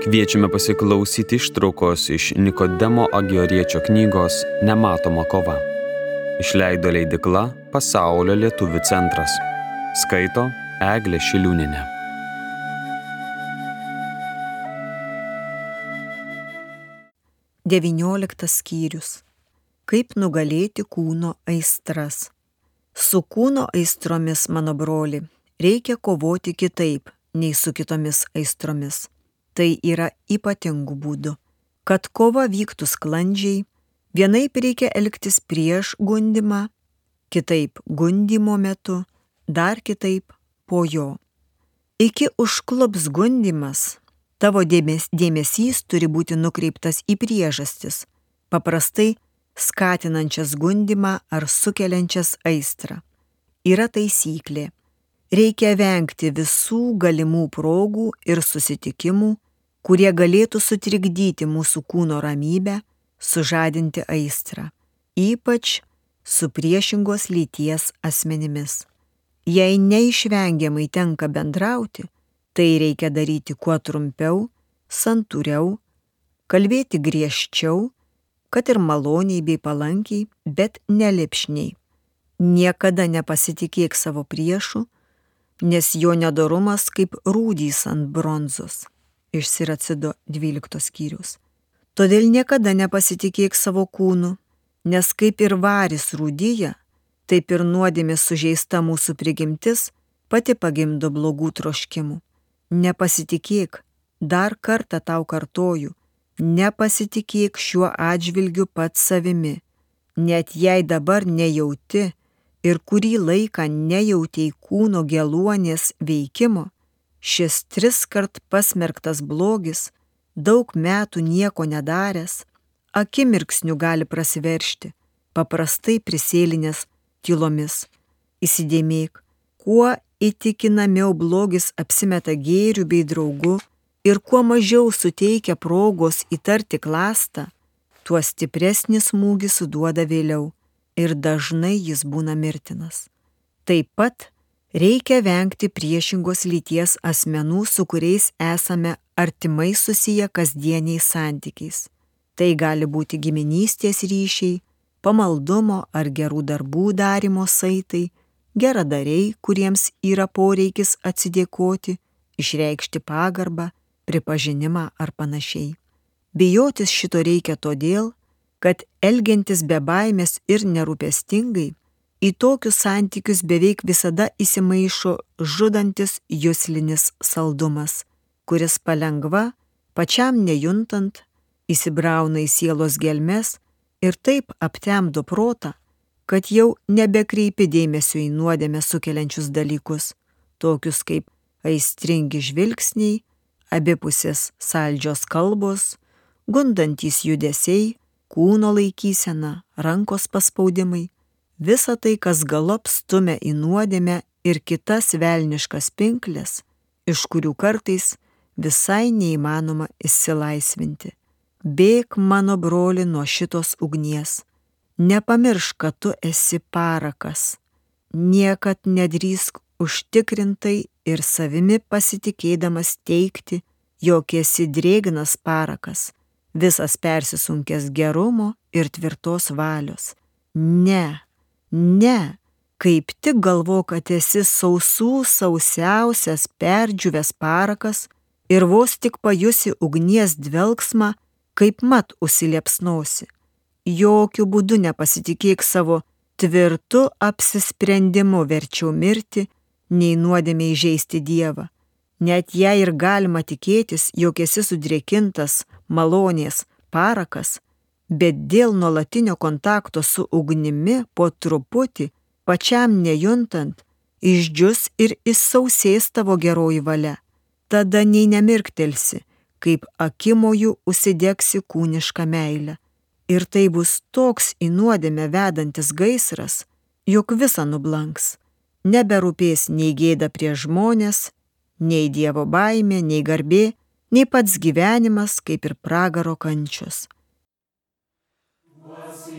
Kviečiame pasiklausyti ištraukos iš Nikodemo Agioriečio knygos Nematoma kova. Išleido leidikla Pasaulio lietuvių centras. Skaito Eglė Šiliūninė. Devynioliktas skyrius. Kaip nugalėti kūno aistras. Su kūno aistromis, mano broli, reikia kovoti kitaip nei su kitomis aistromis tai yra ypatingų būdų. Kad kova vyktų sklandžiai, vienaip reikia elgtis prieš gundimą, kitaip gundimo metu, dar kitaip po jo. Iki užklops gundimas, tavo dėmes, dėmesys turi būti nukreiptas į priežastis, paprastai skatinančias gundimą ar sukeliančias aistrą. Yra taisyklė. Reikia vengti visų galimų progų ir susitikimų, kurie galėtų sutrikdyti mūsų kūno ramybę, sužadinti aistrą, ypač su priešingos lyties asmenimis. Jei neišvengiamai tenka bendrauti, tai reikia daryti kuo trumpiau, santūriau, kalbėti griežčiau, kad ir maloniai bei palankiai, bet nelipšniai. Niekada nepasitikėk savo priešu, nes jo nedorumas kaip rūdys ant bronzos iš Siracido 12 skyrius. Todėl niekada nepasitikėk savo kūnu, nes kaip ir varis rūdyja, taip ir nuodėmės sužeista mūsų prigimtis pati pagimdo blogų troškimų. Nepasitikėk, dar kartą tau kartoju, nepasitikėk šiuo atžvilgiu pats savimi, net jei dabar nejauti ir kurį laiką nejautėjai kūno geluonės veikimo, Šis tris kart pasmerktas blogis, daug metų nieko nedaręs, akimirksniu gali prasiveršti, paprastai prisėlinės tylomis. Įsidėmėk, kuo įtikinamiau blogis apsimeta gėrių bei draugu ir kuo mažiau suteikia progos įtarti klastą, tuo stipresnis smūgis suduoda vėliau ir dažnai jis būna mirtinas. Taip pat Reikia vengti priešingos lyties asmenų, su kuriais esame artimai susiję kasdieniais santykiais. Tai gali būti giminystės ryšiai, pamaldumo ar gerų darbų darimo saitai, geradariai, kuriems yra poreikis atsidėkoti, išreikšti pagarbą, pripažinimą ar panašiai. Bijotis šito reikia todėl, kad elgiantis be baimės ir nerūpestingai, Į tokius santykius beveik visada įsimaišo žudantis jūslinis saldumas, kuris palengva, pačiam nejuntant, įsibrauna į sielos gelmes ir taip aptemdo protą, kad jau nebekreipi dėmesio į nuodėmę sukeliančius dalykus, tokius kaip aistringi žvilgsniai, abipusės saldžios kalbos, gundantys judesiai, kūno laikysena, rankos paspaudimai Visa tai, kas galop stumia į nuodėmę ir kitas velniškas pinklės, iš kurių kartais visai neįmanoma išsilaisvinti. Bėk mano broli nuo šitos ugnies. Nepamiršk, kad tu esi parakas. Niekad nedrįsk užtikrintai ir savimi pasitikėdamas teikti, jog esi drėgnas parakas, visas persisunkęs gerumo ir tvirtos valios. Ne, Ne, kaip tik galvo, kad esi sausų sausiausias perdžiuvęs parakas ir vos tik pajusi ugnies dvelgsmą, kaip mat užsiliepsnosi. Jokių būdų nepasitikėk savo tvirtu apsisprendimu verčiau mirti, nei nuodėmė įžeisti Dievą. Net jei ir galima tikėtis, jog esi sudrėkintas malonės parakas, bet dėl nuolatinio kontakto su ugnimi po truputį, pačiam nejuntant, išdžius ir įsausės tavo geroji valia. Tada nei nemirktelsi, kaip akimojų užsidegsi kūnišką meilę. Ir tai bus toks į nuodėmę vedantis gaisras, jog visa nublanks. Neberūpės nei gėda prie žmonės, nei Dievo baimė, nei garbė, nei pats gyvenimas, kaip ir pragaro kančios was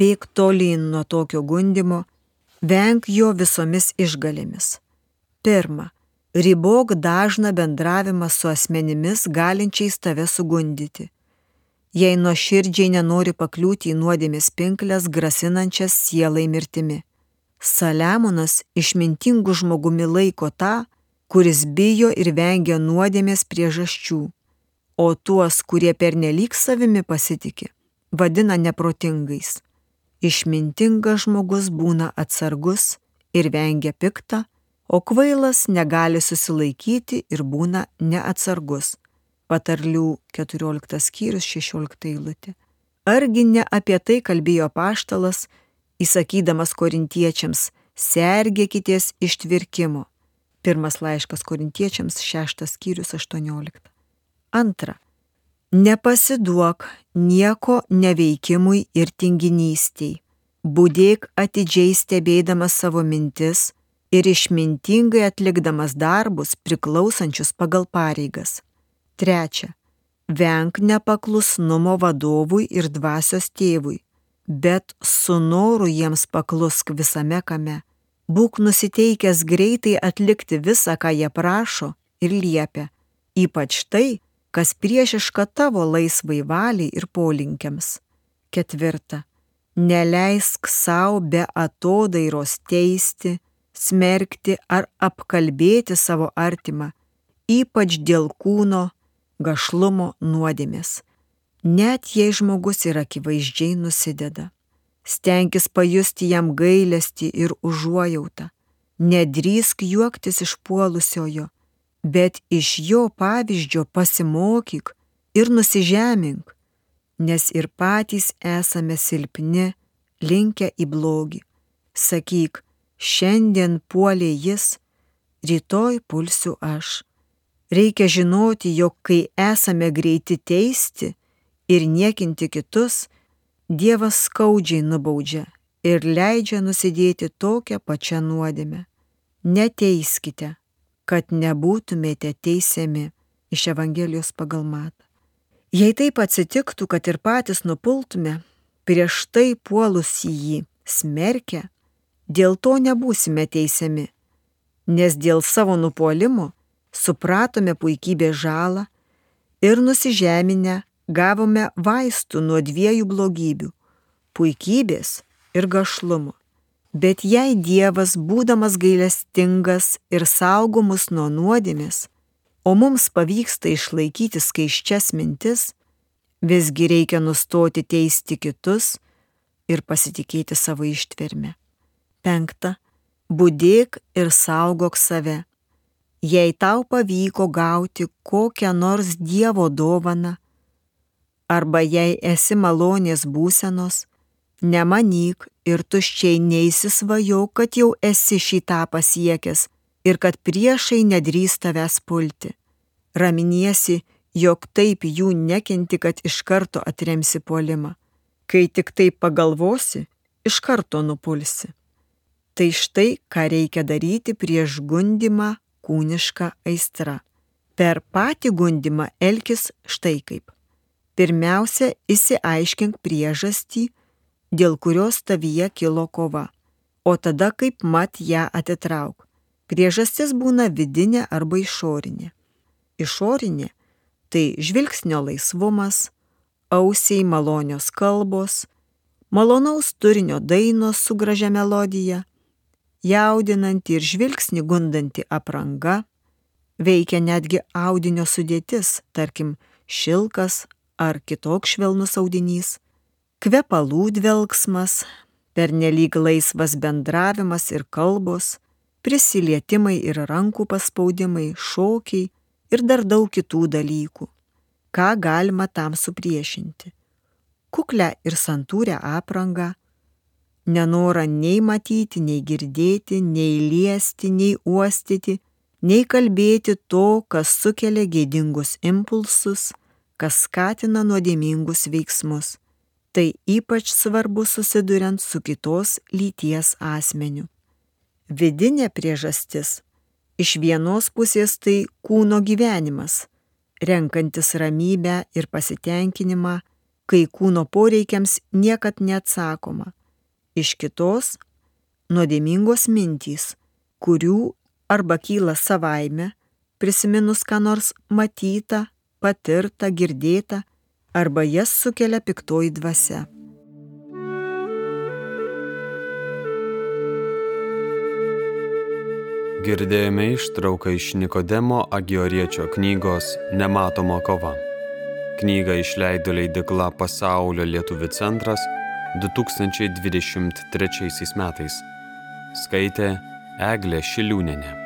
bėg tolyn nuo tokio gundimo, venk jo visomis išgalėmis. Pirma, ribok dažną bendravimą su asmenimis galinčiais tave sugundyti. Jei nuo širdžiai nenori pakliūti į nuodėmės pinklės grasinančias sielai mirtimi. Saliamonas išmintingų žmogumi laiko tą, kuris bijo ir vengia nuodėmės priežasčių, o tuos, kurie pernelyg savimi pasitikė, vadina neprotingais. Išmintingas žmogus būna atsargus ir vengia piktą, o kvailas negali susilaikyti ir būna neatsargus. Patarlių 14 skyrius 16 eilutė. Argi ne apie tai kalbėjo paštalas, įsakydamas korintiečiams, sergėkitės ištvirkimo. Pirmas laiškas korintiečiams 6 skyrius 18. Antra. Nepasiduok nieko neveikimui ir tinginystiai. Būdėk atidžiai stebėdamas savo mintis ir išmintingai atlikdamas darbus priklausančius pagal pareigas. Trečia. Venk nepaklusnumo vadovui ir dvasios tėvui, bet su noru jiems paklusk visame kame. Būk nusiteikęs greitai atlikti visą, ką jie prašo ir liepia, ypač tai, kas priešiška tavo laisvai valiai ir polinkiams. Ketvirta. Neleisk savo be atodairos teisti, smerkti ar apkalbėti savo artimą, ypač dėl kūno, gašlumo nuodėmės. Net jei žmogus ir akivaizdžiai nusideda. Stenkis pajusti jam gailestį ir užuojautą. Nedrįsk juoktis iš puolusiojo, bet iš jo pavyzdžio pasimokyk ir nusižemink, nes ir patys esame silpni, linkę į blogį. Sakyk, šiandien puolė jis, rytoj pulsiu aš. Reikia žinoti, jog kai esame greiti teisti ir niekinti kitus, Dievas skaudžiai nubaudžia ir leidžia nusidėti tokią pačią nuodėmę. Neteiskite, kad nebūtumėte teisiami iš Evangelijos pagal matą. Jei taip atsitiktų, kad ir patys nupultume, prieš tai puolus į jį smerkia, dėl to nebūsime teisiami, nes dėl savo nupolimo supratome puikybę žalą ir nusižeminę gavome vaistų nuo dviejų blogybių - puikybės ir gašlumo. Bet jei Dievas, būdamas gailestingas ir saugomus nuo nuodėmės, o mums pavyksta išlaikyti skaiščias mintis, visgi reikia nustoti teisti kitus ir pasitikėti savo ištvermę. Penkta. Būdėk ir saugok save. Jei tau pavyko gauti kokią nors Dievo dovaną, arba jei esi malonės būsenos, nemanyk ir tuščiai neįsisvajo, kad jau esi šitą pasiekęs ir kad priešai nedrys tavęs pulti. Raminiesi, jog taip jų nekenti, kad iš karto atremsi puolimą. Kai tik taip pagalvosi, iš karto nupulsi. Tai štai, ką reikia daryti prieš gundimą kūnišką aistrą. Per patį gundimą elkis štai kaip. Pirmiausia, įsiaiškink priežastį, dėl kurios tavyje kilo kova, o tada kaip mat ją atitrauk. Priežastis būna vidinė arba išorinė. Išorinė - tai žvilgsnio laisvumas, ausiai malonios kalbos, malonaus turinio dainos su gražia melodija, jaudinanti ir žvilgsnį gundanti apranga, veikia netgi audinio sudėtis, tarkim, šilkas ar kitoks švelnus audinys, kvepalų dvelgsmas, pernelyg laisvas bendravimas ir kalbos, prisilietimai ir rankų paspaudimai, šokiai ir dar daug kitų dalykų. Ką galima tam supriešinti? Kuklę ir santūrę aprangą, nenorą nei matyti, nei girdėti, nei liesti, nei uostyti, nei kalbėti to, kas sukelia gėdingus impulsus, kas skatina nuodėmingus veiksmus. Tai ypač svarbu susiduriant su kitos lyties asmeniu. Vidinė priežastis - iš vienos pusės tai kūno gyvenimas, renkantis ramybę ir pasitenkinimą, kai kūno poreikiams niekad neatsakoma. Iš kitos - nuodėmingos mintys, kurių arba kyla savaime, prisiminus ką nors matytą, patirtą, girdėtą, arba jas sukelia piktoji dvasia. Girdėjome ištrauką iš Nikodemo Agioriečio knygos Nematoma kova. Knygą išleido leidikla Pasaulio lietuvių centras 2023 metais. Skaitė Eglė Šiliūnenė.